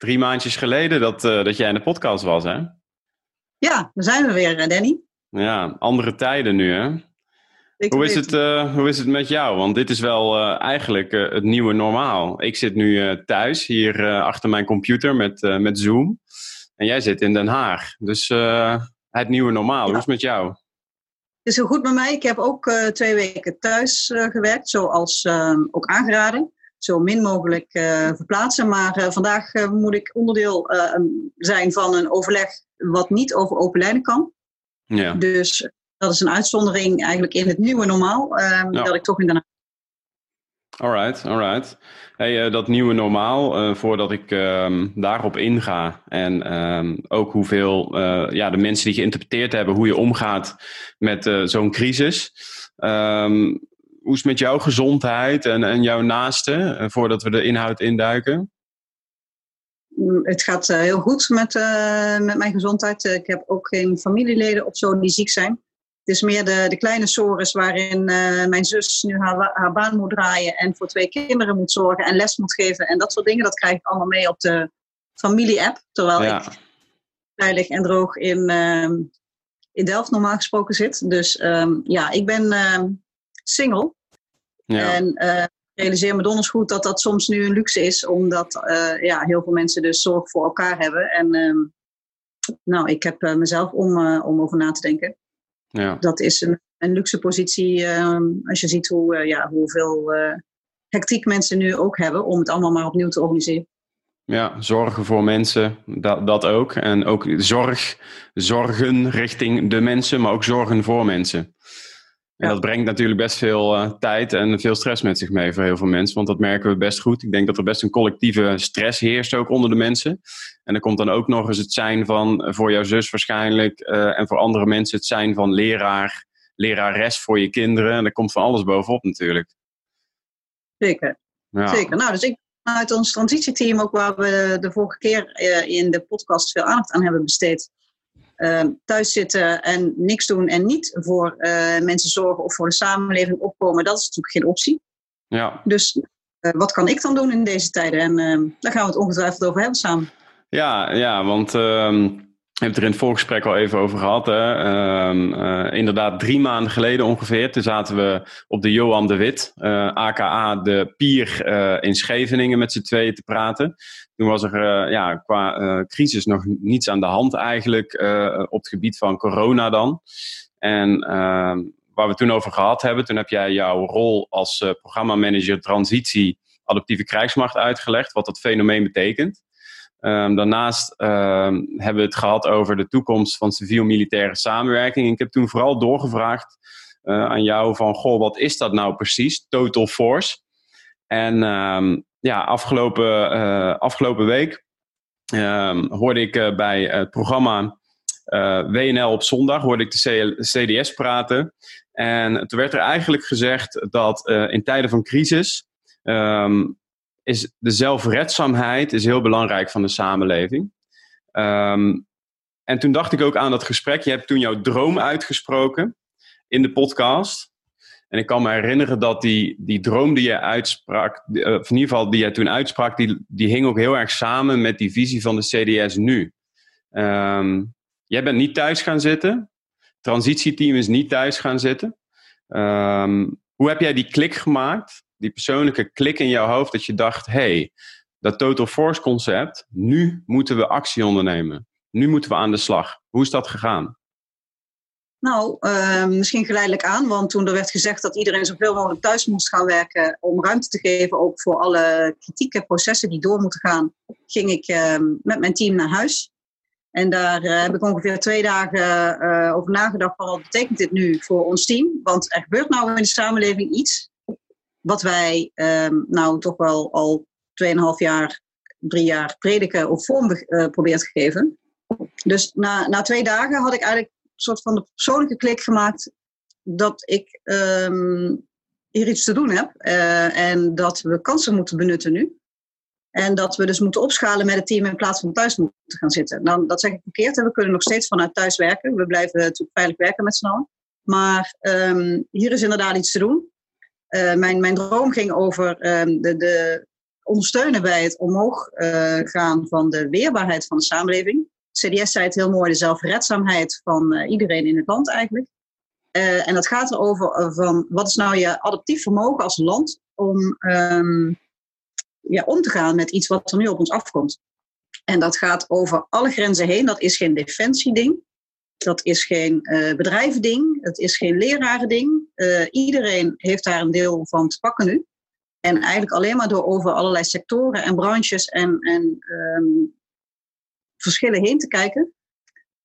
Drie maandjes geleden dat, uh, dat jij in de podcast was, hè? Ja, daar zijn we weer, Danny. Ja, andere tijden nu, hè? hoe is, het, hoe is het met jou? Want dit is wel eigenlijk het nieuwe normaal. Ik zit nu thuis hier achter mijn computer met, met Zoom. En jij zit in Den Haag. Dus het nieuwe normaal. Ja. Hoe is het met jou? Het is heel goed met mij. Ik heb ook twee weken thuis gewerkt, zoals ehm, ook aangeraden zo min mogelijk uh, verplaatsen. Maar uh, vandaag uh, moet ik onderdeel zijn van een overleg wat niet over open lijnen kan. Ja. Dus dat is een uitzondering eigenlijk in het nieuwe normaal, ehm, ja. dat ik toch in Den Haag. Alright, alright. Hey, dat nieuwe normaal, voordat ik ehm, daarop inga en um, ook hoeveel ja, de mensen die geïnterpreteerd hebben hoe je omgaat met zo'n crisis hoe is het met jouw gezondheid en, en jouw naaste, eh, voordat we de inhoud induiken? Mm, het gaat uh, heel goed met, uh, met mijn gezondheid. ik heb ook geen familieleden of zo die ziek zijn. Het is meer de, de kleine sores waarin uh, mijn zus nu haar, haar baan moet draaien en voor twee kinderen moet zorgen en les moet geven en dat soort dingen. Dat krijg ik allemaal mee op de familie-app. Terwijl ja. ik veilig en droog in, in Delft normaal gesproken zit. Dus um, ja, ik ben single. Ja. En uh, realiseer me donders goed dat dat soms nu een luxe is, omdat uh, ja, heel veel mensen dus zorg voor elkaar hebben. En uh, nou, ik heb mezelf om, om over na te denken. Ja. Dat is een, een luxe positie ehm, als je ziet hoe, ja, hoeveel hectiek mensen nu ook hebben om het allemaal maar opnieuw te organiseren. Ja, zorgen voor mensen, dat, dat ook. En ook zorg, zorgen richting de mensen, maar ook zorgen voor mensen. En dat brengt natuurlijk best veel uh, tijd en veel stress met zich mee voor heel veel mensen. Want dat merken we best goed. Ik denk dat er best een collectieve stress heerst ook onder de mensen. En er komt dan ook nog eens het zijn van, eh, voor jouw zus waarschijnlijk, uh, en voor andere mensen het zijn van leraar, lerares voor je kinderen. En er komt van alles bovenop natuurlijk. Zeker. Ja. Zeker. Nou, dus ik uit ons transitieteam ook waar we de vorige keer in de podcast veel aandacht aan hebben besteed thuis zitten en niks doen en niet voor uh, mensen zorgen of voor de samenleving opkomen, dat is natuurlijk geen optie. Ja. Dus uh, wat kan ik dan doen in deze tijden? En ehm, daar gaan we het ongetwijfeld over hebben samen. Ja, ja want ehm, hebben het er in het voorgesprek al even over gehad. Hè? Um, uh, inderdaad, drie maanden geleden ongeveer. Toen zaten we op de Johan de Wit, uh, aka de Pier uh, in Scheveningen, met z'n tweeën te praten. Toen was er ja, qua crisis nog niets aan de hand eigenlijk op het gebied van corona dan. En ehm, waar we toen over gehad hebben, toen heb jij jouw rol als programmamanager transitie adaptieve krijgsmacht uitgelegd, wat dat fenomeen betekent. Um, daarnaast um, hebben we het gehad over de toekomst van civiel-militaire samenwerking. Ik heb toen vooral doorgevraagd uh, aan jou van, goh, wat is dat nou precies, Total Force? En um, ja, afgelopen, uh, afgelopen week hoorde ik uh, bij het programma WNL op zondag, hoorde ik de CDS praten. En toen werd er eigenlijk gezegd dat in tijden van crisis is de zelfredzaamheid is heel belangrijk van de samenleving. Um, en toen dacht ik ook aan dat gesprek. Je hebt toen jouw droom uitgesproken in de podcast. En ik kan me herinneren dat die, die droom die je uitsprak, eh, of in ieder geval die jij toen uitsprak, die, die hing ook heel erg samen met die visie van de CDS nu. Um, jij bent niet thuis gaan zitten. Transitieteam is niet thuis gaan zitten. Um, hoe heb jij die klik gemaakt die persoonlijke klik in jouw hoofd dat je dacht: hey, dat total force concept, nu moeten we actie ondernemen. Nu moeten we aan de slag. Hoe is dat gegaan? Nou, uh, misschien geleidelijk aan, want toen er werd gezegd dat iedereen zoveel mogelijk thuis moest gaan werken om ruimte te geven, ook voor alle kritieke processen die door moeten gaan, ging ik uh, met mijn team naar huis. En daar uh, heb ik ongeveer twee dagen uh, over nagedacht van wat betekent dit nu voor ons team? Want er gebeurt nou in de samenleving iets wat wij um, nou toch wel al 2,5 jaar, drie jaar prediken of vorm uh, proberen te geven. Dus na, na twee dagen had ik eigenlijk een soort van de persoonlijke klik gemaakt dat ik ehm, hier iets te doen heb uh, en dat we kansen moeten benutten nu. En dat we dus moeten opschalen met het team in plaats van thuis moeten gaan zitten. Dan, dat zeg ik verkeerd. We kunnen nog steeds vanuit thuis werken. We blijven natuurlijk veilig werken met z'n allen. Maar um, hier is inderdaad iets te doen. Uh, mijn, mijn droom ging over um, de, de ondersteunen bij het omhoog uh, gaan van de weerbaarheid van de samenleving. CDS zei het heel mooi, de zelfredzaamheid van uh, iedereen in het land eigenlijk. en dat gaat erover van wat is nou je adaptief vermogen als land om um, ja, om te gaan met iets wat er nu op ons afkomt. En dat gaat over alle grenzen heen. Dat is geen defensieding. Dat is geen uh, bedrijvending. Het is geen lerarending. Uh, iedereen heeft daar een deel van te pakken nu. En eigenlijk alleen maar door over allerlei sectoren en branches en, en um, verschillen heen te kijken.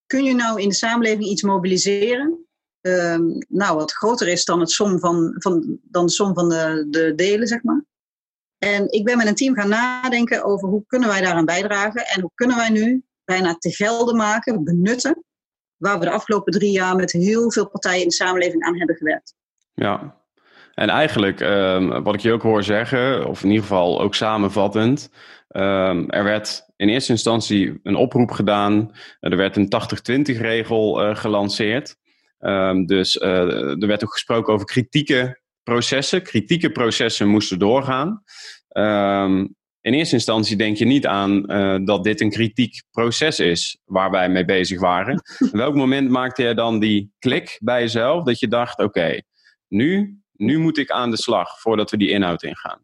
Kun je nou in de samenleving iets mobiliseren? Um, nou, wat groter is dan, het som van, van, dan de som van de, de delen, zeg maar. En ik ben met een team gaan nadenken over hoe kunnen wij daaraan bijdragen en hoe kunnen wij nu bijna te gelden maken, benutten, waar we de afgelopen drie jaar met heel veel partijen in de samenleving aan hebben gewerkt. Ja, en eigenlijk, um, wat ik je ook hoor zeggen, of in ieder geval ook samenvattend, um, er werd in eerste instantie een oproep gedaan, er werd een 80-20 regel uh, gelanceerd. Um, dus uh, er werd ook gesproken over kritieke processen. Kritieke processen moesten doorgaan. In eerste instantie denk je niet aan uh, dat dit een kritiek proces is waar wij mee bezig waren. Op welk moment maakte je dan die klik bij jezelf dat je dacht: oké, okay, nu, nu moet ik aan de slag voordat we die inhoud ingaan?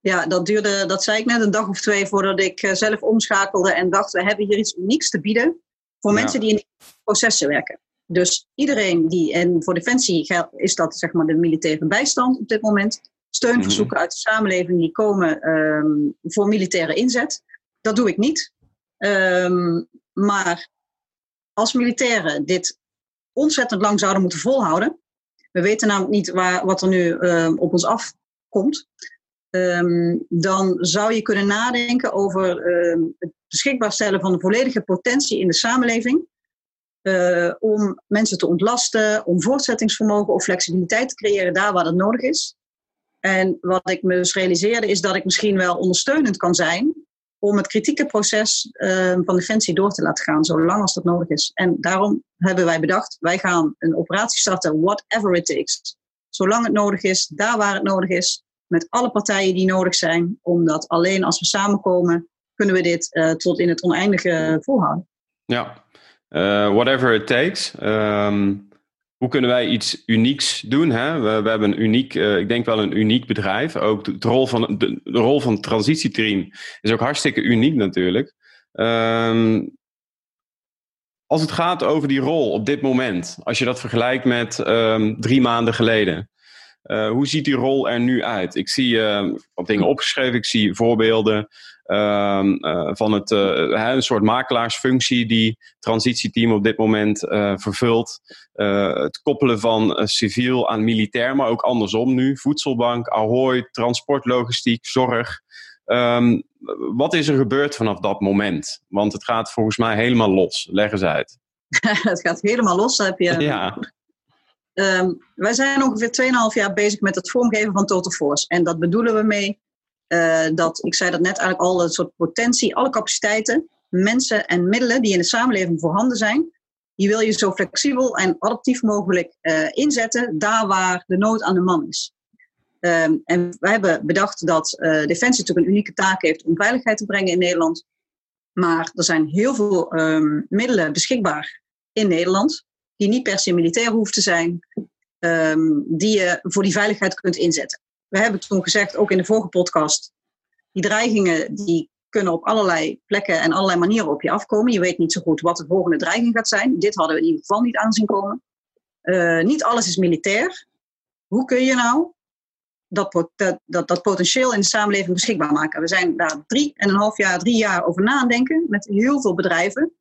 Ja, dat duurde, dat zei ik net, een dag of twee voordat ik uh, zelf omschakelde en dacht: we hebben hier iets unieks te bieden voor ja. mensen die in processen werken. Dus iedereen die, en voor Defensie is dat zeg maar de militaire bijstand op dit moment steunverzoeken mhm. uit de samenleving die komen um, voor militaire inzet. Dat doe ik niet. Um, maar als militairen dit ontzettend lang zouden moeten volhouden, we weten namelijk niet waar, wat er nu um, op ons afkomt, dan zou je kunnen nadenken over het beschikbaar stellen van de volledige potentie in de samenleving. Uh, om mensen te ontlasten, om voortzettingsvermogen of flexibiliteit te creëren daar waar dat nodig is. En wat ik me dus realiseerde is dat ik misschien wel ondersteunend kan zijn om het kritieke proces uh, van Defensie door te laten gaan, zolang als dat nodig is. En daarom hebben wij bedacht, wij gaan een operatie starten, whatever it takes. Zolang het nodig is, daar waar het nodig is, met alle partijen die nodig zijn, omdat alleen als we samenkomen, kunnen we dit uh, tot in het oneindige volhouden. Ja, uh, whatever it takes. Um, hoe kunnen wij iets unieks doen? Hè? We, hebben een uniek, uh, ik denk wel een uniek bedrijf. Ook de, rol van, de, rol van transitieteam is ook hartstikke uniek natuurlijk. Um, als het gaat over die rol op dit moment, als je dat vergelijkt met um, drie maanden geleden. Uh, hoe ziet die rol er nu uit? Ik zie uh, wat dingen opgeschreven, ik zie voorbeelden uh, van het, een soort makelaarsfunctie die het transitieteam op dit moment vervult. het koppelen van civiel aan militair, maar ook andersom nu. Voedselbank, Ahoy, transportlogistiek, zorg. Um, wat is er gebeurd vanaf dat moment? Want het gaat volgens mij helemaal los. Leg eens uit. het gaat helemaal los. heb je ja. Um, wij zijn ongeveer 2,5 jaar bezig met het vormgeven van Total Force. En dat bedoelen we mee uh, dat, ik zei dat net eigenlijk al, een soort potentie, alle capaciteiten, mensen en middelen die in de samenleving voorhanden zijn, die wil je zo flexibel en adaptief mogelijk uh, inzetten, daar waar de nood aan de man is. Um, en wij hebben bedacht dat uh, Defensie natuurlijk een unieke taak heeft om veiligheid te brengen in Nederland. Maar er zijn heel veel um, middelen beschikbaar in Nederland die niet per se militair hoeft te zijn, um, die je voor die veiligheid kunt inzetten. We hebben toen gezegd, ook in de vorige podcast, die dreigingen die kunnen op allerlei plekken en allerlei manieren op je afkomen. Je weet niet zo goed wat de volgende dreiging gaat zijn. Dit hadden we in ieder geval niet aanzien komen. Uh, niet alles is militair. Hoe kun je nou dat, dat, dat, dat, potentieel in de samenleving beschikbaar maken? We zijn daar drie en een half jaar, drie jaar over nadenken met heel veel bedrijven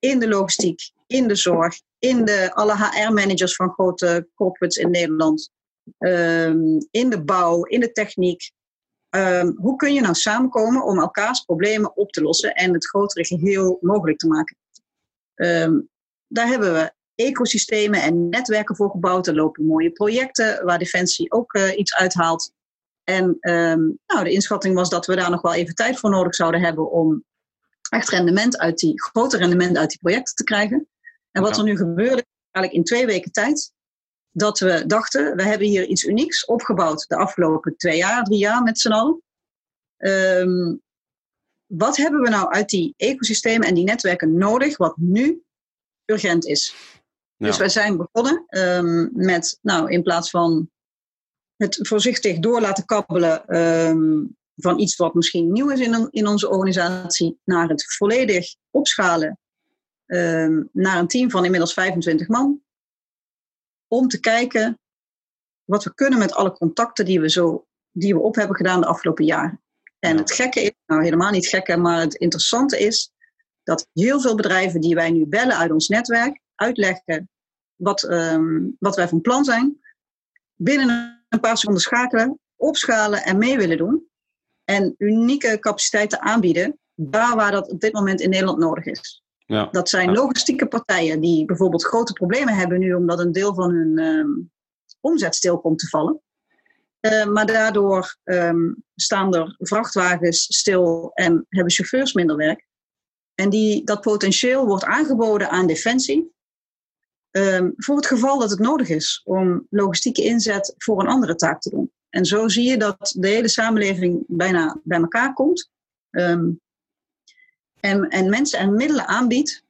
in de logistiek, in de zorg, in de alle HR-managers van grote corporates in Nederland, um, in de bouw, in de techniek. Um, hoe kun je nou samenkomen om elkaars problemen op te lossen en het grotere geheel mogelijk te maken? Ehm, daar hebben we ecosystemen en netwerken voor gebouwd. Er lopen mooie projecten waar Defensie ook uh, iets uithaalt. En ehm, nou, de inschatting was dat we daar nog wel even tijd voor nodig zouden hebben om echt rendement uit die, grote rendement uit die projecten te krijgen. En wat er nu gebeurde, eigenlijk in twee weken tijd, dat we dachten, we hebben hier iets unieks opgebouwd de afgelopen twee jaar, drie jaar met z'n allen. Ehm, wat hebben we nou uit die ecosystemen en die netwerken nodig, wat nu urgent is? Dus wij zijn begonnen um, met, nou, in plaats van het voorzichtig door laten kabbelen um, van iets wat misschien nieuw is in, in onze organisatie, naar het volledig opschalen um, naar een team van inmiddels 25 man. Om te kijken wat we kunnen met alle contacten die we, zo, die we op hebben gedaan de afgelopen jaren. En het gekke is, nou helemaal niet gekke, maar het interessante is dat heel veel bedrijven die wij nu bellen uit ons netwerk uitleggen wat, um, wat wij van plan zijn, binnen een paar seconden schakelen, opschalen en mee willen doen. En unieke capaciteiten aanbieden, daar waar dat op dit moment in Nederland nodig is. Ja. Dat zijn logistieke partijen die bijvoorbeeld grote problemen hebben nu omdat een deel van hun um, omzet stil komt te vallen. Uh, maar daardoor um, staan er vrachtwagens stil en hebben chauffeurs minder werk. En die, dat potentieel wordt aangeboden aan Defensie. Um, voor het geval dat het nodig is om logistieke inzet voor een andere taak te doen. En zo zie je dat de hele samenleving bijna bij elkaar komt. Um, en, en mensen en middelen aanbiedt.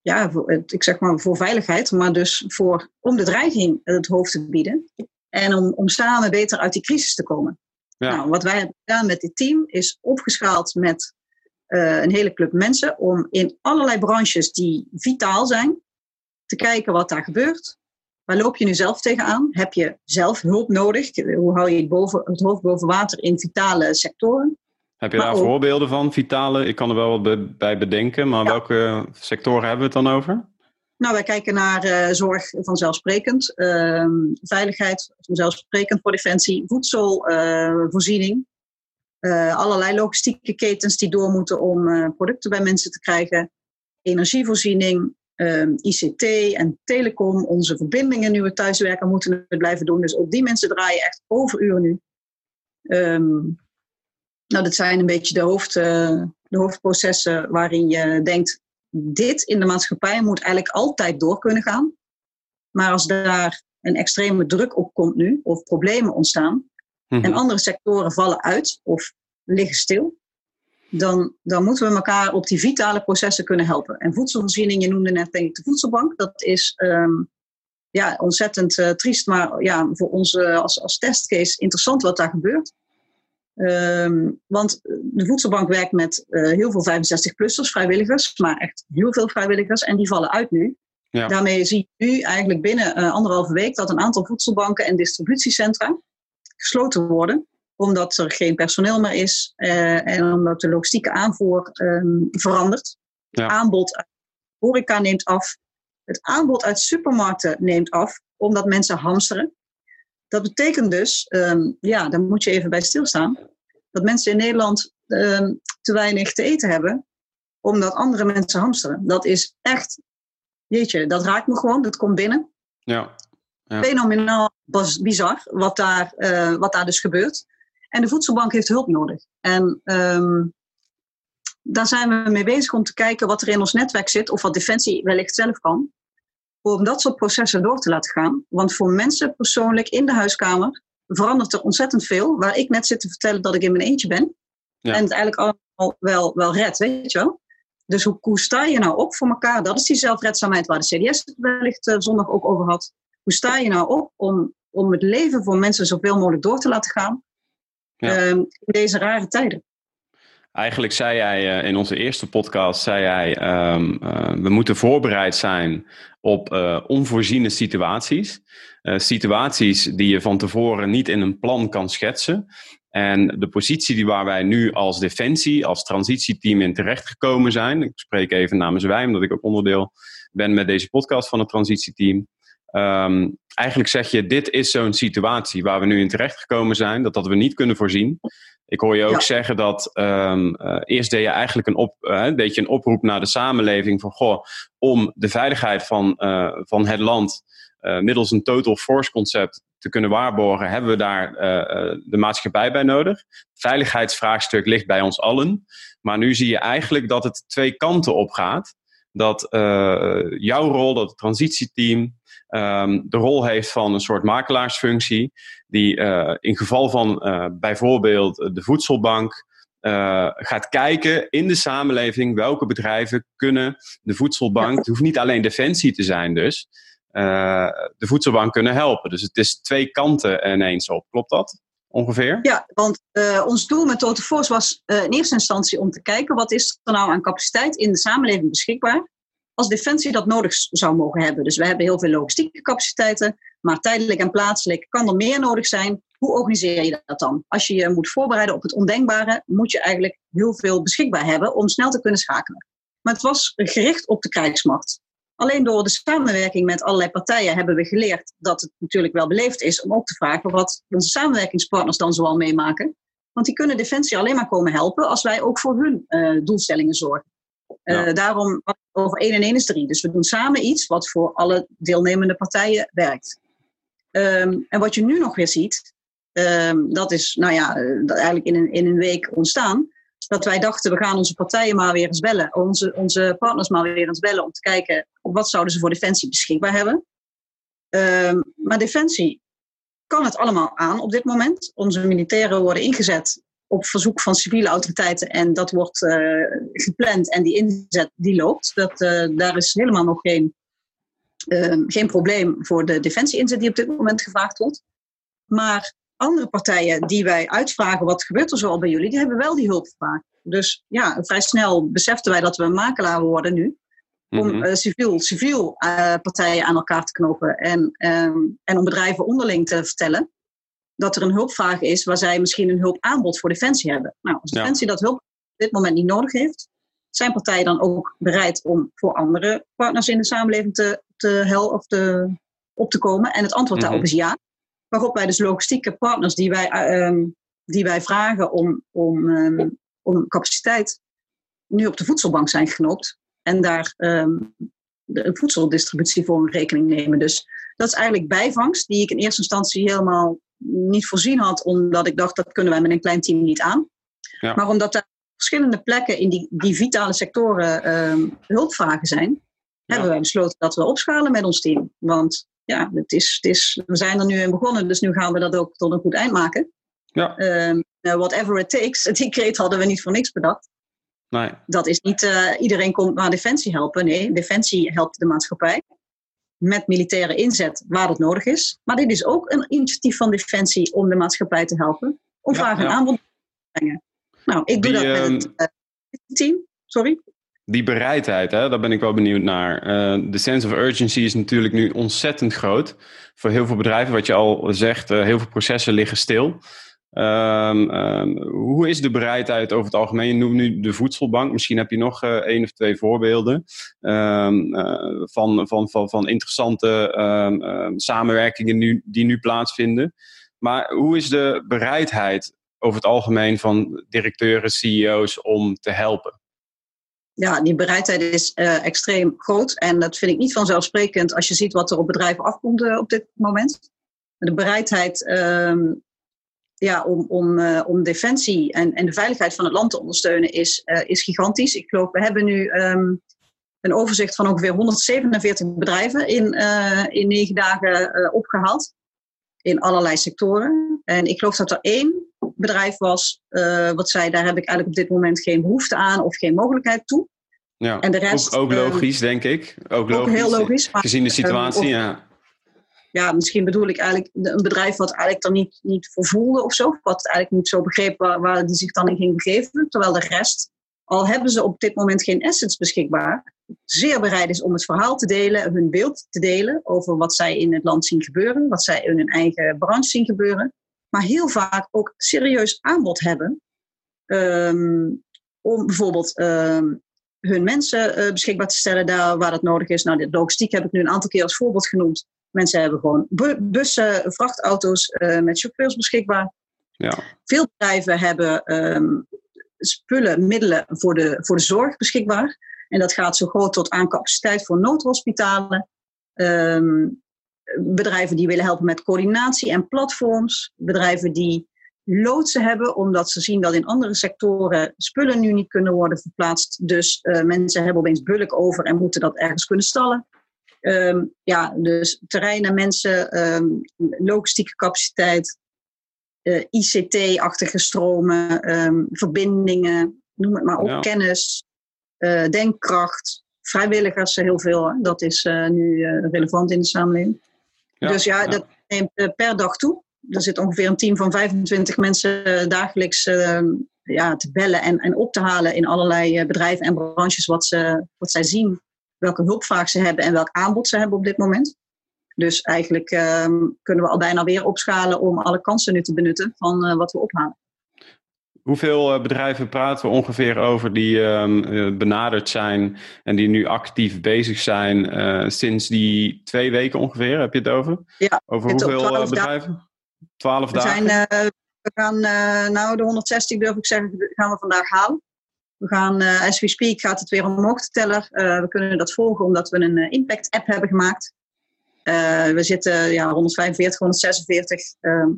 Ja, voor, ik zeg maar voor veiligheid, maar dus voor, om de dreiging het hoofd te bieden. En om, om samen beter uit die crisis te komen. Ja. Nou, wat wij hebben gedaan met dit team is opgeschaald met uh, een hele club mensen om in allerlei branches die vitaal zijn, te kijken wat daar gebeurt. Waar loop je nu zelf tegenaan? Heb je zelf hulp nodig? Hoe hou je het, boven, het hoofd boven water in vitale sectoren? Heb je daar voorbeelden van, vitale? Ik kan er wel wat bij bedenken, maar welke sectoren hebben we het dan over? Nou, wij kijken naar uh, zorg vanzelfsprekend, uh, veiligheid vanzelfsprekend voor defensie, voedselvoorziening, uh, allerlei logistieke ketens die door moeten om eh, producten bij mensen te krijgen, energievoorziening, ehm, ICT en telecom, onze verbindingen nu we thuiswerken moeten we blijven doen. Dus op die mensen draaien echt overuren nu. Um, nou, dat zijn een beetje de, hoofd, uh, de hoofdprocessen waarin je denkt, dit in de maatschappij moet eigenlijk altijd door kunnen gaan. Maar als daar een extreme druk op komt nu, of problemen ontstaan, mhm. en andere sectoren vallen uit of liggen stil, dan, dan moeten we elkaar op die vitale processen kunnen helpen. En voedselvoorziening, je noemde net denk ik de voedselbank, dat is um, ja, ontzettend uh, triest, maar ja, voor ons uh, als, als testcase interessant wat daar gebeurt. Um, want de voedselbank werkt met uh, heel veel 65-plussers, vrijwilligers, maar echt heel veel vrijwilligers. En die vallen uit nu. Ja. Daarmee zie je nu eigenlijk binnen anderhalve week dat een aantal voedselbanken en distributiecentra gesloten worden. Omdat er geen personeel meer is uh, en omdat de logistieke aanvoer um, verandert. Ja. Het aanbod uit horeca neemt af. Het aanbod uit supermarkten neemt af, omdat mensen hamsteren. Dat betekent dus, um, ja, daar moet je even bij stilstaan, dat mensen in Nederland um, te weinig te eten hebben, omdat andere mensen hamsteren. Dat is echt, jeetje, dat raakt me gewoon, dat komt binnen. Ja. ja. Fenomenaal bizar wat daar, uh, wat daar dus gebeurt. En de voedselbank heeft hulp nodig. En um, daar zijn we mee bezig om te kijken wat er in ons netwerk zit, of wat Defensie wellicht zelf kan om dat soort processen door te laten gaan. Want voor mensen persoonlijk in de huiskamer verandert er ontzettend veel. Waar ik net zit te vertellen dat ik in mijn eentje ben. Ja. En het eigenlijk allemaal wel, wel red, weet je wel. Dus hoe, hoe sta je nou op voor elkaar? Dat is die zelfredzaamheid waar de CDS het wellicht uh, zondag ook over had. Hoe sta je nou op om, om het leven voor mensen zoveel mogelijk door te laten gaan ja. um, in deze rare tijden? Eigenlijk zei jij uh, in onze eerste podcast, zei jij, um, uh, we moeten voorbereid zijn op uh, onvoorziene situaties. situaties die je van tevoren niet in een plan kan schetsen. En de positie die waar wij nu als defensie, als transitieteam in terechtgekomen zijn. Ik spreek even namens wij, omdat ik ook onderdeel ben met deze podcast van het transitieteam. Ehm, eigenlijk zeg je, dit is zo'n situatie waar we nu in terechtgekomen zijn, dat dat we niet kunnen voorzien. Ik hoor je ook zeggen dat um, uh, eerst deed je eigenlijk een, op, uh, deed je een oproep naar de samenleving van goh, om de veiligheid van, uh, van het land middels een total force concept te kunnen waarborgen, hebben we daar de maatschappij bij nodig. Veiligheidsvraagstuk ligt bij ons allen. Maar nu zie je eigenlijk dat het twee kanten op gaat. Dat jouw rol, dat het transitieteam, um, de rol heeft van een soort makelaarsfunctie, die uh, in geval van uh, bijvoorbeeld de voedselbank uh, gaat kijken in de samenleving welke bedrijven kunnen de voedselbank, het hoeft niet alleen defensie te zijn dus, de voedselbank kunnen helpen. Dus het is twee kanten ineens op, klopt dat? Ongeveer? Ja, want uh, ons doel met Total Force was uh, in eerste instantie om te kijken wat is er nou aan capaciteit in de samenleving beschikbaar als Defensie dat nodig zou mogen hebben. Dus we hebben heel veel logistieke capaciteiten, maar tijdelijk en plaatselijk kan er meer nodig zijn. Hoe organiseer je dat dan? Als je je moet voorbereiden op het ondenkbare, moet je eigenlijk heel veel beschikbaar hebben om snel te kunnen schakelen. Maar het was gericht op de krijgsmacht. Alleen door de samenwerking met allerlei partijen hebben we geleerd dat het natuurlijk wel beleefd is om ook te vragen wat onze samenwerkingspartners dan zoal meemaken. Want die kunnen Defensie alleen maar komen helpen als wij ook voor hun uh, doelstellingen zorgen. Uh, daarom over 1 en 1 is 3. Dus we doen samen iets wat voor alle deelnemende partijen werkt. Um, en wat je nu nog weer ziet, um, dat is nou ja, dat eigenlijk in een, in een week ontstaan. Dat wij dachten, we gaan onze partijen maar weer eens bellen. Onze, onze partners maar weer eens bellen om te kijken wat zouden ze voor Defensie beschikbaar hebben. Um, maar Defensie kan het allemaal aan op dit moment. Onze militairen worden ingezet op verzoek van civiele autoriteiten en dat wordt uh, gepland en die inzet die loopt. Dat, uh, daar is helemaal nog geen, uh, geen probleem voor de defensie-inzet die op dit moment gevraagd wordt. Maar andere partijen die wij uitvragen, wat gebeurt er zo al bij jullie, die hebben wel die hulp vaak. Dus ja, vrij snel beseften wij dat we een makelaar worden nu. Om mm -hmm. civiel, civiel partijen aan elkaar te knopen en, um, en om bedrijven onderling te vertellen dat er een hulpvraag is waar zij misschien een hulpaanbod voor Defensie hebben. Nou, als Defensie ja. dat hulp op dit moment niet nodig heeft, zijn partijen dan ook bereid om voor andere partners in de samenleving te, te helpen of te, op te komen? En het antwoord daarop -hmm. is ja. Waarop wij dus logistieke partners die wij, um, die wij vragen om, om, um, om capaciteit nu op de voedselbank zijn genoopt. En daar um, de voedseldistributie voor een rekening nemen. Dus dat is eigenlijk bijvangst die ik in eerste instantie helemaal niet voorzien had, omdat ik dacht dat kunnen wij met een klein team niet aan. Ja. Maar omdat er verschillende plekken in die, die vitale sectoren um, hulpvragen zijn, ja. hebben wij besloten dat we opschalen met ons team. Want ja, het is, het is, we zijn er nu in begonnen, dus nu gaan we dat ook tot een goed eind maken. Ja. Um, uh, whatever it takes, die kreet hadden we niet voor niks bedacht. Nee. Dat is niet uh, iedereen komt naar Defensie helpen. Nee, Defensie helpt de maatschappij met militaire inzet waar dat nodig is. Maar dit is ook een initiatief van Defensie om de maatschappij te helpen. Om ja, vraag en ja. aanbod te brengen. Nou, ik doe Die, dat met het uh, team. Sorry. Die bereidheid, hè, daar ben ik wel benieuwd naar. Uh, de sense of urgency is natuurlijk nu ontzettend groot. Voor heel veel bedrijven, wat je al zegt, uh, heel veel processen liggen stil. Um, um, hoe is de bereidheid over het algemeen? Je noemt nu de voedselbank. Misschien heb je nog uh, één of twee voorbeelden um, uh, van, van, van, van interessante samenwerkingen nu, die nu plaatsvinden. Maar hoe is de bereidheid over het algemeen van directeuren, CEO's om te helpen? Ja, die bereidheid is uh, extreem groot. En dat vind ik niet vanzelfsprekend als je ziet wat er op bedrijven afkomt op dit moment. De bereidheid ja, om, om, uh, om defensie en, en de veiligheid van het land te ondersteunen is, uh, is gigantisch. Ik geloof, we hebben nu um, een overzicht van ongeveer 147 bedrijven in, uh, in negen dagen opgehaald. In allerlei sectoren. En ik geloof dat er één bedrijf was wat zei, daar heb ik eigenlijk op dit moment geen behoefte aan of geen mogelijkheid toe. Ja, en de rest, ook, ook logisch, denk ik. Ook, logisch, ook heel logisch. Maar, gezien de situatie, um, ja ja, misschien bedoel ik eigenlijk een bedrijf wat eigenlijk er niet, niet voor voelde of zo. Wat eigenlijk niet zo begreep waar, die zich dan in ging begeven. Terwijl de rest, al hebben ze op dit moment geen assets beschikbaar, zeer bereid is om het verhaal te delen, hun beeld te delen over wat zij in het land zien gebeuren, wat zij in hun eigen branche zien gebeuren. Maar heel vaak ook serieus aanbod hebben um, om bijvoorbeeld um, hun mensen uh, beschikbaar te stellen daar waar dat nodig is. Nou, de logistiek heb ik nu een aantal keer als voorbeeld genoemd. Mensen hebben gewoon bussen, vrachtauto's met chauffeurs beschikbaar. Ja. Veel bedrijven hebben ehm, spullen, middelen voor de, voor de zorg beschikbaar. En dat gaat zo groot tot aan capaciteit voor noodhospitalen. Ehm, bedrijven die willen helpen met coördinatie en platforms. Bedrijven die loodsen hebben, omdat ze zien dat in andere sectoren spullen nu niet kunnen worden verplaatst. Dus uh, mensen hebben opeens bulk over en moeten dat ergens kunnen stallen. Ehm, ja, dus terreinen, mensen, um, logistieke capaciteit, uh, eh, ICT-achtige stromen, um, verbindingen, noem het maar op, kennis, uh, denkkracht, vrijwilligers, heel veel. Dat is nu relevant in de samenleving. dus ja, ja. dat neemt per dag toe er zit ongeveer een team van 25 mensen eh, dagelijks ja, te bellen en, en op te halen in allerlei eh, bedrijven en branches wat, ze, wat zij zien, welke hulpvraag ze hebben en welk aanbod ze hebben op dit moment. Dus eigenlijk uh, kunnen we al bijna weer opschalen om alle kansen nu te benutten van uh, wat we ophalen. Hoeveel bedrijven praten we ongeveer over die uh, benaderd zijn en die nu actief bezig zijn sinds die twee weken ongeveer? Heb je het over? Ja, over hoeveel bedrijven? 12 we dagen? Zijn, uh, we gaan, nou de 160 durf ik zeggen, gaan we vandaag halen. We gaan, uh, as we speak, gaat het weer omhoog te tellen. we kunnen dat volgen omdat we een impact app hebben gemaakt. we zitten ja, 145, 146. Ehm,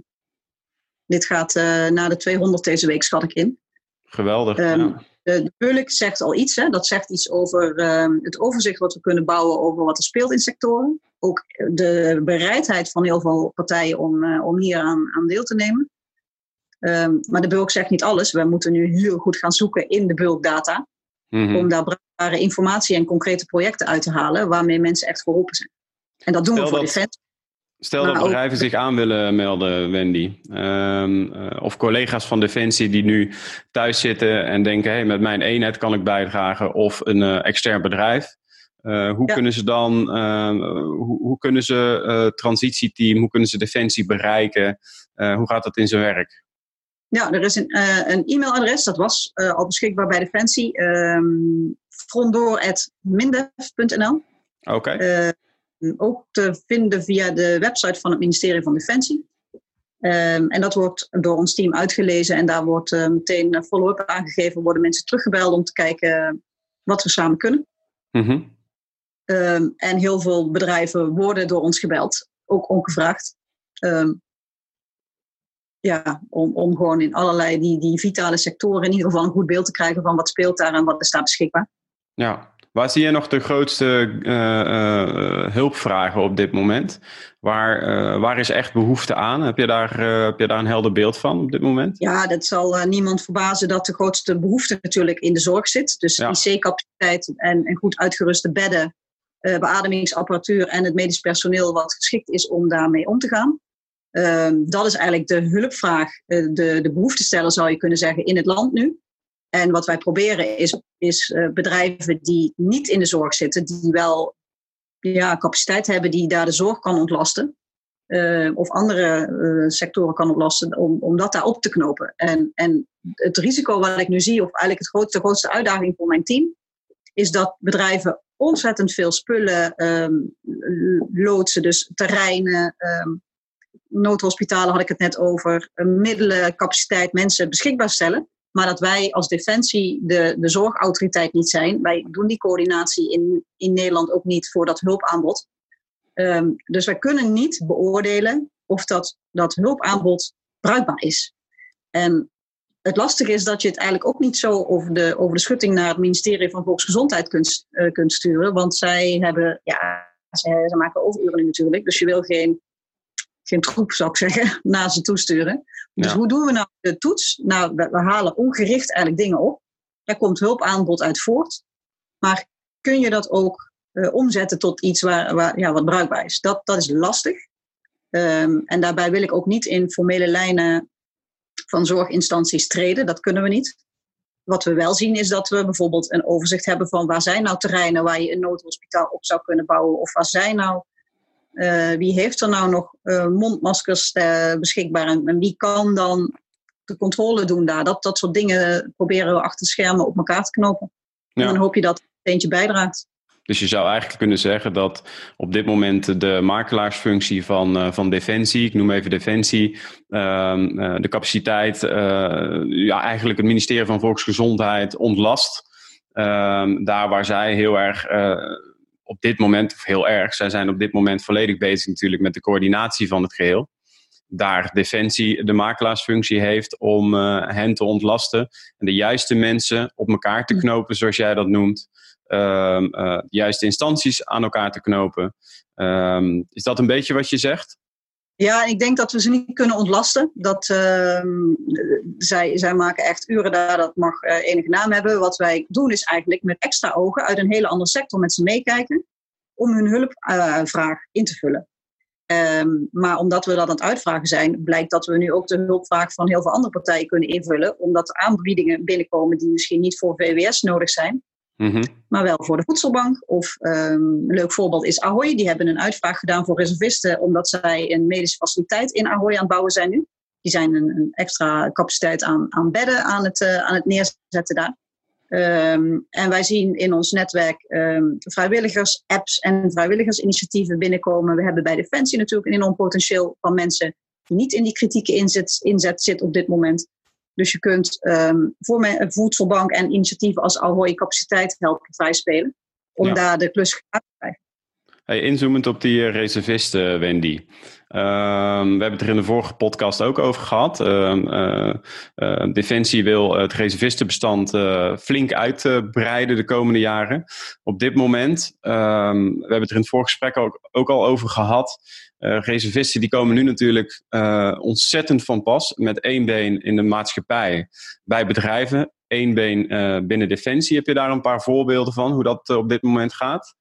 dit gaat naar de 200 deze week, schat ik in. Geweldig. Um, ja. De, de zegt al iets. Hè? Dat zegt iets over ehm, het overzicht wat we kunnen bouwen over wat er speelt in sectoren. Ook de bereidheid van heel veel partijen om, om hier aan, aan deel te nemen. Um, maar de bulk zegt niet alles. We moeten nu heel goed gaan zoeken in de bulkdata. Mm Om daar bruikbare informatie en concrete projecten uit te halen waarmee mensen echt geholpen zijn. En dat doen we voor dat, Defensie. Stel dat bedrijven zich aan willen melden, Wendy. Um, uh, of collega's van Defensie die nu thuis zitten en denken: hey, met mijn eenheid kan ik bijdragen. Of een uh, extern bedrijf. Uh, hoe kunnen ze dan, hoe, hoe, kunnen ze transitieteam, hoe kunnen ze Defensie bereiken? hoe gaat dat in zijn werk? Ja, er is een, een e-mailadres, dat was al beschikbaar bij Defensie. Um, Oké ook te vinden via de website van het ministerie van Defensie. Um, en dat wordt door ons team uitgelezen en daar wordt uh, meteen follow-up aangegeven. Worden mensen teruggebeld om te kijken wat we samen kunnen. Mm um, en heel veel bedrijven worden door ons gebeld, ook ongevraagd. Um, ja, om, om gewoon in allerlei die, die vitale sectoren in ieder geval een goed beeld te krijgen van wat speelt daar en wat is daar beschikbaar. Ja, Waar zie je nog de grootste uh, uh, hulpvragen op dit moment? Waar, uh, waar is echt behoefte aan? Heb je, daar, heb je daar een helder beeld van op dit moment? Ja, dat zal niemand verbazen dat de grootste behoefte natuurlijk in de zorg zit. Dus IC-capaciteit en, en goed uitgeruste bedden, beademingsapparatuur en het medisch personeel wat geschikt is om daarmee om te gaan. Ehm, dat is eigenlijk de hulpvraag, de, de behoeftesteller zou je kunnen zeggen, in het land nu. En wat wij proberen is, is uh, bedrijven die niet in de zorg zitten, die wel ja, capaciteit hebben die daar de zorg kan ontlasten. Uh, of andere sectoren kan ontlasten, om, om dat daar op te knopen. En, en het risico wat ik nu zie, of eigenlijk het grootste, de grootste uitdaging voor mijn team, is dat bedrijven ontzettend veel spullen um, loodsen, dus terreinen, um, noodhospitalen had ik het net over, middelen, capaciteit, mensen beschikbaar stellen. Maar dat wij als Defensie de, de zorgautoriteit niet zijn. Wij doen die coördinatie in, in Nederland ook niet voor dat hulpaanbod. Um, dus wij kunnen niet beoordelen of dat, dat hulpaanbod bruikbaar is. En het lastige is dat je het eigenlijk ook niet zo over de, over de schutting naar het ministerie van Volksgezondheid kunt, uh, kunt sturen. Want zij hebben, ja, zij, zij maken overuren natuurlijk. Dus je wil geen geen troep zou ik zeggen, naar ze toesturen. Dus hoe doen we nou de toets? Nou, we, halen ongericht eigenlijk dingen op. Daar komt hulpaanbod uit voort. Maar kun je dat ook uh, omzetten tot iets waar, waar, ja, wat bruikbaar is? Dat, dat is lastig. Um, en daarbij wil ik ook niet in formele lijnen van zorginstanties treden. Dat kunnen we niet. Wat we wel zien is dat we bijvoorbeeld een overzicht hebben van waar zijn nou terreinen waar je een noodhospitaal op zou kunnen bouwen. Of waar zijn nou uh, wie heeft er nou nog uh, mondmaskers uh, beschikbaar en, en, wie kan dan de controle doen daar? Dat, dat soort dingen proberen we achter schermen op elkaar te knopen. Ja. En dan hoop je dat het eentje bijdraagt. Dus je zou eigenlijk kunnen zeggen dat op dit moment de makelaarsfunctie van, van Defensie, ik noem even Defensie, ehm, de capaciteit, ja, eigenlijk het ministerie van Volksgezondheid ontlast. Ehm, daar waar zij heel erg op dit moment, of heel erg, zij zijn op dit moment volledig bezig natuurlijk met de coördinatie van het geheel daar Defensie de makelaarsfunctie heeft om uh, hen te ontlasten en de juiste mensen op elkaar te knopen, zoals jij dat noemt. Um, uh, de juiste instanties aan elkaar te knopen. Um, is dat een beetje wat je zegt? Ja, ik denk dat we ze niet kunnen ontlasten. Dat, uh, zij, zij maken echt uren daar, dat mag uh, enige naam hebben. Wat wij doen is eigenlijk met extra ogen uit een hele andere sector met ze meekijken om hun hulpvraag in te vullen. Um, maar omdat we dat aan het uitvragen zijn, blijkt dat we nu ook de hulpvraag van heel veel andere partijen kunnen invullen. Omdat er aanbiedingen binnenkomen die misschien niet voor VWS nodig zijn, -hmm. maar wel voor de voedselbank. Of um, een leuk voorbeeld is Ahoy. Die hebben een uitvraag gedaan voor reservisten, omdat zij een medische faciliteit in Ahoy aan het bouwen zijn nu. Die zijn een, een extra capaciteit aan, aan bedden aan het, uh, aan het neerzetten daar. Um, en wij zien in ons netwerk um, vrijwilligers, apps en vrijwilligersinitiatieven binnenkomen. We hebben bij Defensie natuurlijk een enorm potentieel van mensen die niet in die kritieke inzet, inzet zit op dit moment. Dus je kunt um, voor een voedselbank en initiatieven als Ahoy capaciteit helpen vrijspelen. Om ja. daar de klus te krijgen. Inzoomend op die reservisten, Wendy. Um, we hebben het er in de vorige podcast ook over gehad. Uh, uh, Defensie wil het reservistenbestand flink uitbreiden de komende jaren. Op dit moment, um, we hebben het er in het vorige gesprek ook, ook al over gehad. reservisten die komen nu natuurlijk ontzettend van pas met één been in de maatschappij bij bedrijven. één been binnen Defensie. Heb je daar een paar voorbeelden van hoe dat op dit moment gaat?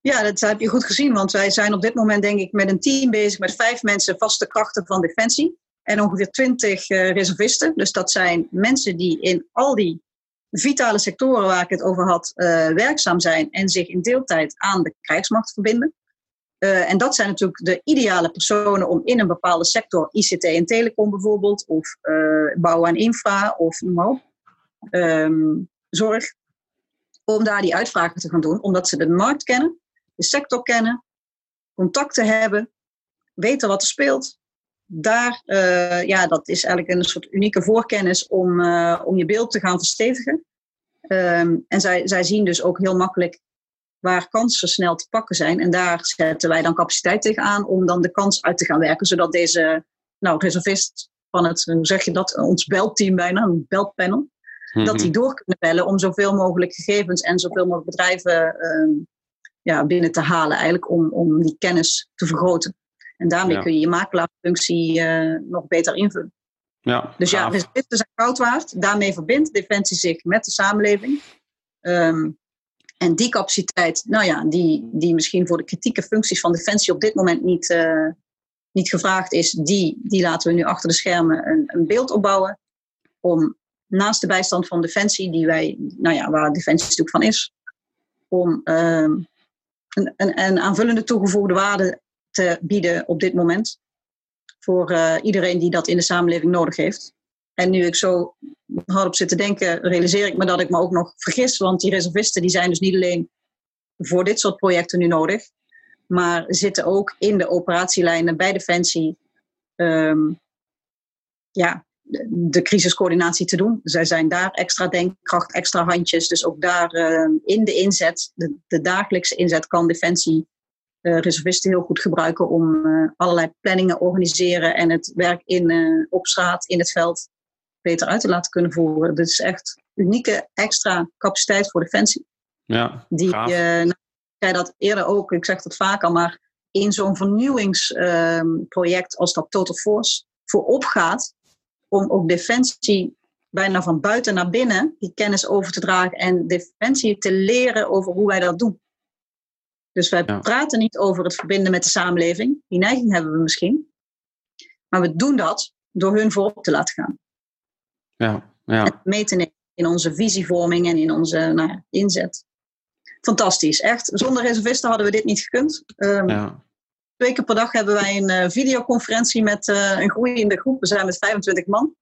Ja, dat heb je goed gezien, want wij zijn op dit moment denk ik met een team bezig met vijf mensen vaste krachten van Defensie en ongeveer twintig uh, reservisten. Dus dat zijn mensen die in al die vitale sectoren waar ik het over had uh, werkzaam zijn en zich in deeltijd aan de krijgsmacht verbinden. Uh, en dat zijn natuurlijk de ideale personen om in een bepaalde sector, ICT en telecom bijvoorbeeld, of bouw en infra, of noem maar op, um, zorg, om daar die uitvragen te gaan doen, omdat ze de markt kennen de sector kennen, contacten hebben, weten wat er speelt. Daar, uh, ja, dat is eigenlijk een soort unieke voorkennis om, uh, om je beeld te gaan verstevigen. Um, en zij, zij zien dus ook heel makkelijk waar kansen snel te pakken zijn. En daar zetten wij dan capaciteit tegenaan om dan de kans uit te gaan werken, zodat deze nou, reservist van het, hoe zeg je dat, ons belteam bijna, een beltpanel, mm -hmm. dat die door kunnen bellen om zoveel mogelijk gegevens en zoveel mogelijk bedrijven uh, ja, binnen te halen, eigenlijk om, om die kennis te vergroten. En daarmee ja. kun je je makelaarfunctie uh, nog beter invullen. Ja, dus ja, reservisten zijn goud waard. Daarmee verbindt Defensie zich met de samenleving. Um, en die capaciteit, nou ja, die, die misschien voor de kritieke functies van Defensie op dit moment niet, uh, niet gevraagd is, die, die laten we nu achter de schermen een, een beeld opbouwen. Om naast de bijstand van Defensie, die wij, nou ja, waar Defensie natuurlijk van is, om um, een, aanvullende toegevoegde waarde te bieden op dit moment. Voor uh, iedereen die dat in de samenleving nodig heeft. En nu ik zo hard op zit te denken, realiseer ik me dat ik me ook nog vergis. Want die reservisten die zijn dus niet alleen voor dit soort projecten nu nodig. Maar zitten ook in de operatielijnen bij Defensie. Um, ja, de crisiscoördinatie te doen. Zij zijn daar extra denkkracht, extra handjes. Dus ook daar uh, in de inzet, de, de, dagelijkse inzet, kan Defensie uh, reservisten heel goed gebruiken om uh, allerlei planningen organiseren en het werk in, op straat, in het veld, beter uit te laten kunnen voeren. Dit is echt unieke extra capaciteit voor Defensie. Ja, Die, nou, ik zei dat eerder ook, ik zeg dat vaker, maar in zo'n vernieuwingsproject als dat Total Force voorop gaat, om ook defensie bijna van buiten naar binnen die kennis over te dragen en defensie te leren over hoe wij dat doen. Dus wij ja. praten niet over het verbinden met de samenleving. Die neiging hebben we misschien. Maar we doen dat door hun voorop te laten gaan. Ja, ja. En mee te nemen in onze visievorming en in onze nou, inzet. Fantastisch, echt. Zonder reservisten hadden we dit niet gekund. Um, ja. Twee keer per dag hebben wij een uh, videoconferentie met uh, een groeiende groep. We zijn met 25 man.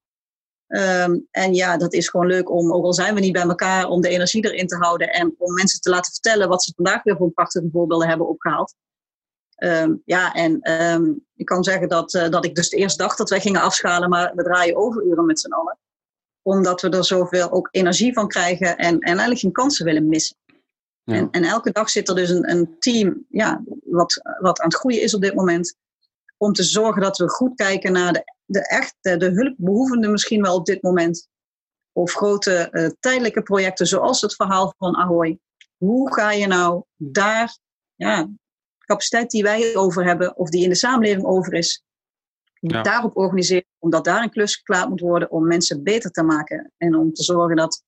Ehm, en ja, dat is gewoon leuk om, ook al zijn we niet bij elkaar, om de energie erin te houden en om mensen te laten vertellen wat ze vandaag weer voor prachtige voorbeelden hebben opgehaald. Ehm, ja, en um, ik kan zeggen dat, uh, dat ik dus eerst dacht dat wij gingen afschalen, maar we draaien overuren met z'n allen. Omdat we er zoveel ook energie van krijgen en, en eigenlijk geen kansen willen missen. Ja. En, en, elke dag zit er dus een, een team ja, wat, wat aan het groeien is op dit moment. Om te zorgen dat we goed kijken naar de, de, echte, de hulpbehoevenden misschien wel op dit moment. Of grote uh, tijdelijke projecten zoals het verhaal van Ahoy. Hoe ga je nou daar ja, capaciteit die wij over hebben, of die in de samenleving over is, ja. daarop organiseren, omdat daar een klus klaar moet worden om mensen beter te maken. En om te zorgen dat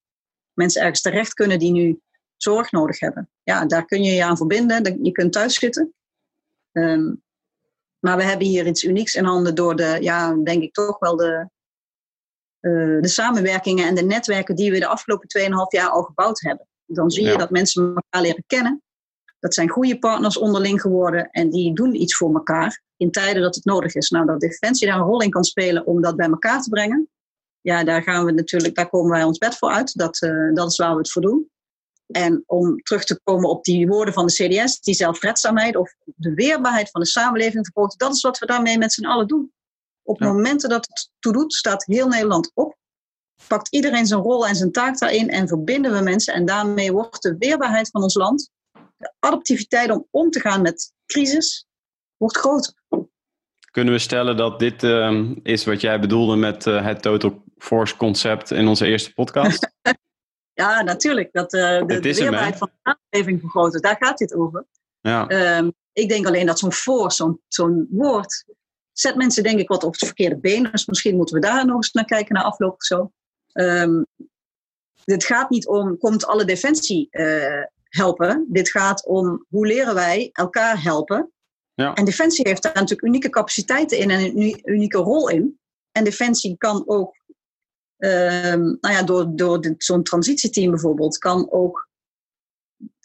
mensen ergens terecht kunnen die nu zorg nodig hebben. Ja, daar kun je je aan verbinden. Je kunt thuis zitten. Um, maar we hebben hier iets unieks in handen door de, ja, denk ik toch wel de, uh, de samenwerkingen en de netwerken die we de afgelopen 2,5 jaar al gebouwd hebben. Dan zie je ja. dat mensen elkaar leren kennen. Dat zijn goede partners onderling geworden en die doen iets voor elkaar in tijden dat het nodig is. Nou, dat Defensie daar een rol in kan spelen om dat bij elkaar te brengen. Ja, daar gaan we natuurlijk, daar komen wij ons bed voor uit. Dat, uh, dat is waar we het voor doen. En om terug te komen op die woorden van de CDS, die zelfredzaamheid of de weerbaarheid van de samenleving vergroten, dat is wat we daarmee met z'n allen doen. Op ja. momenten dat het toe doet, staat heel Nederland op. Pakt iedereen zijn rol en zijn taak daarin en verbinden we mensen. En daarmee wordt de weerbaarheid van ons land, de adaptiviteit om om te gaan met crisis, wordt groter. Kunnen we stellen dat dit uh, is wat jij bedoelde met uh, het Total Force concept in onze eerste podcast? Ja, natuurlijk. Dat uh, de, de weerbaarheid van de samenleving vergroten, daar gaat dit over. Ja. Um, ik denk alleen dat zo'n force, zo'n zo'n woord, zet mensen denk ik wat op het verkeerde been. Dus misschien moeten we daar nog eens naar kijken na afloop of zo. Um, dit gaat niet om, komt alle defensie uh, helpen. Dit gaat om, hoe leren wij elkaar helpen? Ja. En defensie heeft daar natuurlijk unieke capaciteiten in en een unieke rol in. En defensie kan ook Um, nou ja, door, door zo'n transitieteam bijvoorbeeld, kan ook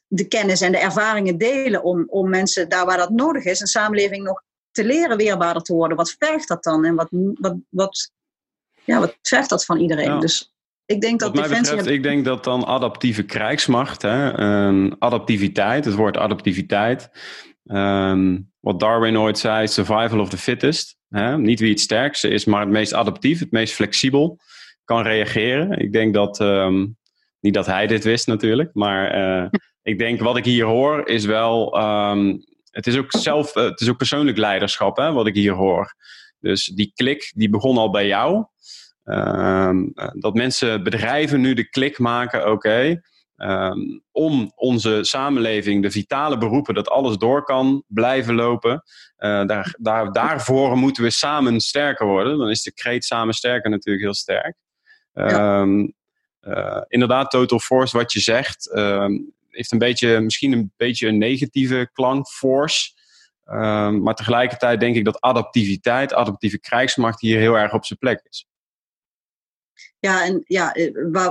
de kennis en de ervaringen delen om, om mensen daar waar dat nodig is, een samenleving nog te leren weerbaarder te worden. Wat vergt dat dan? En wat, wat, wat, ja, wat vergt dat van iedereen? Ja. Dus ik denk dat Wat mij defensie. betreft, ik denk dat dan adaptieve krijgsmacht, hè, um, adaptiviteit, het woord adaptiviteit. Um, wat Darwin ooit zei, survival of the fittest. Hè? Niet wie het sterkste is, maar het meest adaptief, het meest flexibel kan reageren. Ik denk dat, um, niet dat hij dit wist natuurlijk, maar uh, ik denk wat ik hier hoor is wel, um, het is ook zelf, uh, het is ook persoonlijk leiderschap hè, wat ik hier hoor. Dus die klik, die begon al bij jou. Um, dat mensen, bedrijven nu de klik maken, oké, om onze samenleving, de vitale beroepen, dat alles door kan blijven lopen. Daar, daar, daarvoor moeten we samen sterker worden. Dan is de kreet samen sterker natuurlijk heel sterk. Um, uh, inderdaad, Total Force, wat je zegt, um, heeft een beetje, misschien een beetje een negatieve klank, force. Um, maar tegelijkertijd denk ik dat adaptiviteit, adaptieve krijgsmacht hier heel erg op zijn plek is. Ja, en ja,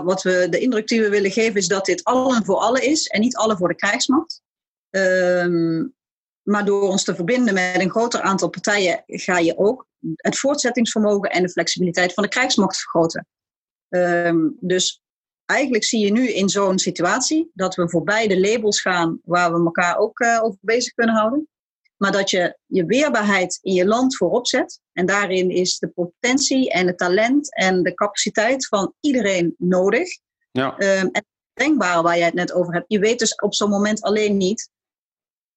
wat we, de indruk die we willen geven is dat dit allen voor allen is en niet allen voor de krijgsmacht. Um, maar door ons te verbinden met een groter aantal partijen ga je ook het voortzettingsvermogen en de flexibiliteit van de krijgsmacht vergroten. Um, dus eigenlijk zie je nu in zo'n situatie dat we voorbij de labels gaan waar we elkaar ook uh, over bezig kunnen houden. Maar dat je je weerbaarheid in je land voorop zet. En daarin is de potentie en het talent en de capaciteit van iedereen nodig. Ja. Um, en denkbare waar jij het net over hebt. Je weet dus op zo'n moment alleen niet,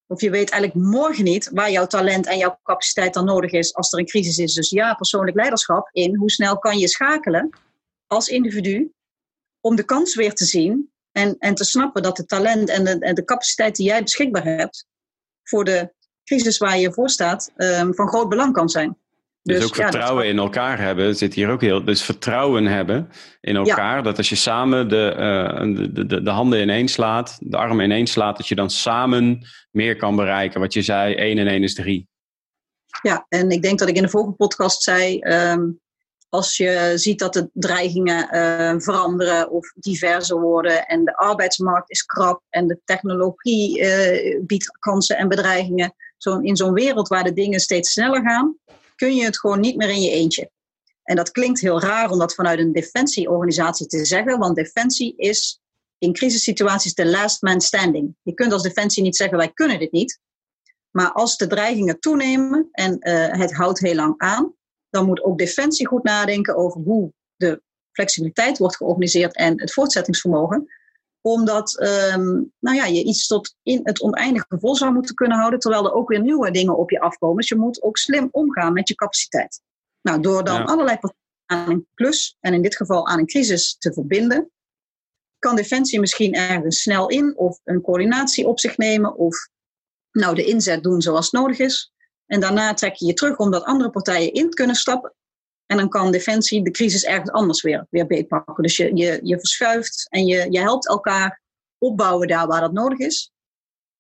of je weet eigenlijk morgen niet, waar jouw talent en jouw capaciteit dan nodig is als er een crisis is. Dus ja, persoonlijk leiderschap in. Hoe snel kan je schakelen als individu om de kans weer te zien en, en te snappen dat het talent en de, en de capaciteit die jij beschikbaar hebt voor de crisis waar je voor staat, um, van groot belang kan zijn. Dus, dus ook ja, vertrouwen dat... in elkaar hebben, zit hier ook heel. Dus vertrouwen hebben in elkaar. Ja. Dat als je samen de, uh, de, de, de, handen ineens slaat, de armen ineens slaat, dat je dan samen meer kan bereiken. Wat je zei, 1 en 1 is 3. Ja, en ik denk dat ik in de vorige podcast zei. Um, als je ziet dat de dreigingen uh, veranderen of diverser worden en de arbeidsmarkt is krap en de technologie uh, biedt kansen en bedreigingen. Zo in zo'n wereld waar de dingen steeds sneller gaan, kun je het gewoon niet meer in je eentje. En dat klinkt heel raar om dat vanuit een defensieorganisatie te zeggen, want defensie is in crisissituaties de last man standing. Je kunt als defensie niet zeggen wij kunnen dit niet. Maar als de dreigingen toenemen en uh, het houdt heel lang aan, dan moet ook defensie goed nadenken over hoe de flexibiliteit wordt georganiseerd en het voortzettingsvermogen. Omdat um, nou ja, je iets tot in het oneindige vol zou moeten kunnen houden, terwijl er ook weer nieuwe dingen op je afkomen. Dus je moet ook slim omgaan met je capaciteit. Nou, door dan allerlei aan een plus, en in dit geval aan een crisis, te verbinden, kan Defensie misschien ergens snel in of een coördinatie op zich nemen of nou, de inzet doen zoals nodig is. En daarna trek je je terug omdat andere partijen in kunnen stappen. En dan kan Defensie de crisis ergens anders weer, weer beetpakken. Dus je, je, je verschuift en je, je helpt elkaar opbouwen daar waar dat nodig is.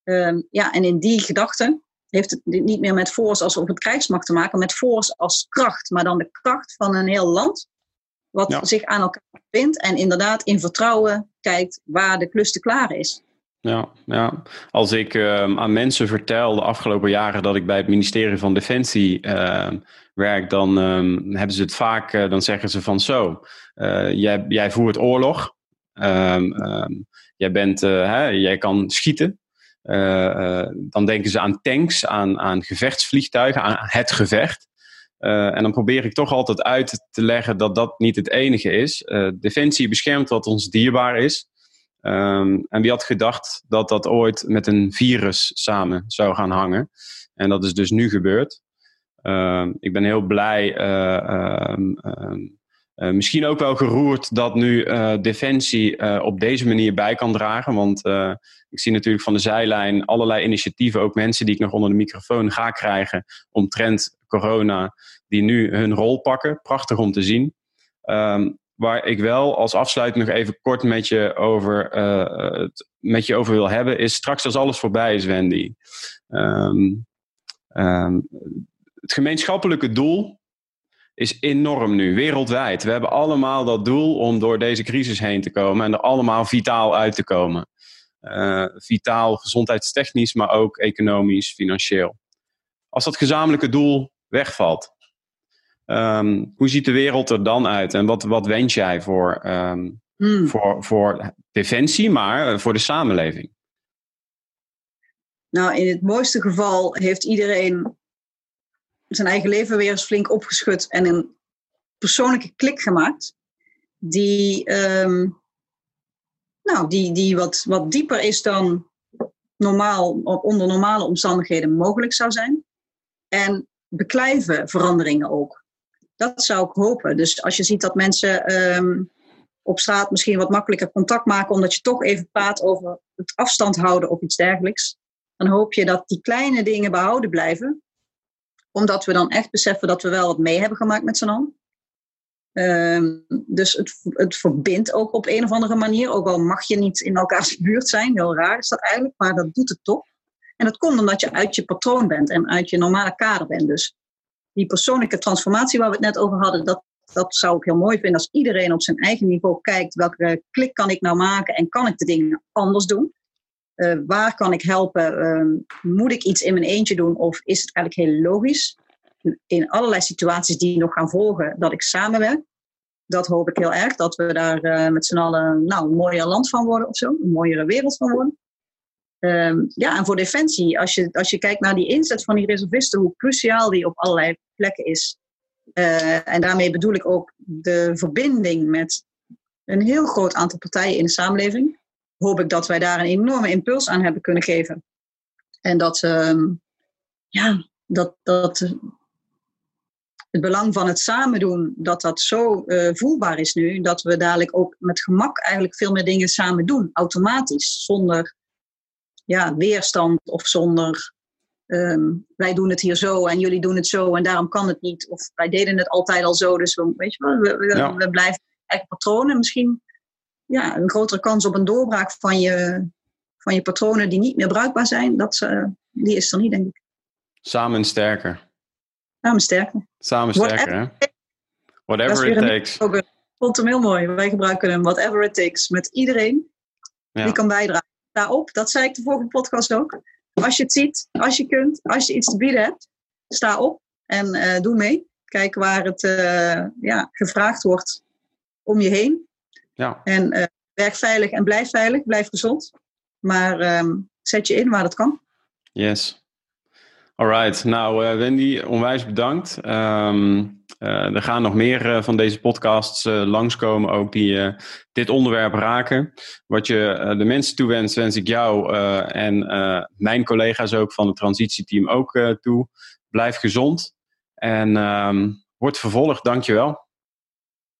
Um, ja, en in die gedachte heeft het niet meer met force als op het krijgsmacht te maken, met force als kracht, maar dan de kracht van een heel land, wat zich aan elkaar bindt en inderdaad in vertrouwen kijkt waar de klus te klaar is. Ja, ja. als ik uh, aan mensen vertel de afgelopen jaren dat ik bij het ministerie van Defensie uh, werk, dan um, hebben ze het vaak, uh, dan zeggen ze van zo, eh, jij, jij voert oorlog, ehm, jij, bent, hè, jij kan schieten, dan denken ze aan tanks, aan, aan gevechtsvliegtuigen, aan het gevecht. En dan probeer ik toch altijd uit te leggen dat dat niet het enige is. defensie beschermt wat ons dierbaar is. Um, en wie had gedacht dat dat ooit met een virus samen zou gaan hangen? En dat is dus nu gebeurd. Uh, ik ben heel blij uh, uh, misschien ook wel geroerd dat nu uh, Defensie op deze manier bij kan dragen. Want ik zie natuurlijk van de zijlijn allerlei initiatieven, ook mensen die ik nog onder de microfoon ga krijgen omtrent corona, die nu hun rol pakken. Prachtig om te zien. Um, waar ik wel als afsluiting nog even kort met je over, het, met je over wil hebben, is straks als alles voorbij is, Wendy. Um, um, het gemeenschappelijke doel is enorm nu, wereldwijd. We hebben allemaal dat doel om door deze crisis heen te komen en er allemaal vitaal uit te komen. Uh, vitaal, gezondheidstechnisch, maar ook economisch, financieel. Als dat gezamenlijke doel wegvalt, um, hoe ziet de wereld er dan uit en wat, wat wens jij voor, um, hmm. voor, voor defensie, maar voor de samenleving? Nou, in het mooiste geval heeft iedereen zijn eigen leven weer eens flink opgeschud en een persoonlijke klik gemaakt. Die, um, nou, die, die wat, wat dieper is dan normaal, onder normale omstandigheden mogelijk zou zijn. En beklijven veranderingen ook. Dat zou ik hopen. Dus als je ziet dat mensen um, op straat misschien wat makkelijker contact maken, omdat je toch even praat over het afstand houden of iets dergelijks, dan hoop je dat die kleine dingen behouden blijven omdat we dan echt beseffen dat we wel wat mee hebben gemaakt met z'n allen. Um, dus het, het verbindt ook op een of andere manier. Ook al mag je niet in elkaars buurt zijn. Heel raar is dat eigenlijk, maar dat doet het toch. En dat komt omdat je uit je patroon bent en uit je normale kader bent. Dus die persoonlijke transformatie waar we het net over hadden, dat, dat zou ik heel mooi vinden als iedereen op zijn eigen niveau kijkt. Welke klik kan ik nou maken en kan ik de dingen anders doen? Uh, waar kan ik helpen? Uh, moet ik iets in mijn eentje doen of is het eigenlijk heel logisch? In allerlei situaties die nog gaan volgen, dat ik samenwerk. Dat hoop ik heel erg, dat we daar uh, met z'n allen nou, een mooier land van worden of zo, een mooiere wereld van worden. Ehm, ja, en voor Defensie, als je, als je kijkt naar die inzet van die reservisten, hoe cruciaal die op allerlei plekken is. Eh, en daarmee bedoel ik ook de verbinding met een heel groot aantal partijen in de samenleving hoop ik dat wij daar een enorme impuls aan hebben kunnen geven. En dat, uh, ja, dat, dat het belang van het samen doen, dat dat zo uh, voelbaar is nu, dat we dadelijk ook met gemak eigenlijk veel meer dingen samen doen, automatisch, zonder ja, weerstand of zonder um, wij doen het hier zo en jullie doen het zo en daarom kan het niet. Of wij deden het altijd al zo, dus we, weet je wel, we, we, ja. we blijven eigen patronen. Misschien ja, een grotere kans op een doorbraak van je, van je patronen die niet meer bruikbaar zijn, dat, uh, die is er niet, denk ik. Samen sterker. Samen sterker. Samen sterker, hè? Whatever it takes. Ik vond hem heel mooi. Wij gebruiken hem, whatever it takes, met iedereen ja. die kan bijdragen. Daarop, dat zei ik de vorige podcast ook. Als je het ziet, als je kunt, als je iets te bieden hebt, sta op en uh, doe mee. Kijk waar het ja, gevraagd wordt om je heen. Ja. En werk veilig en blijf veilig, blijf gezond. Maar ehm, zet je in waar het kan. Yes. Alright, nou uh, Wendy, onwijs bedankt. Um, er gaan nog meer uh, van deze podcasts uh, langskomen, ook die dit onderwerp raken. Wat je de mensen toewenst, wens ik jou en mijn collega's ook van het transitieteam ook toe. Blijf gezond en um, word vervolgd. Dankjewel.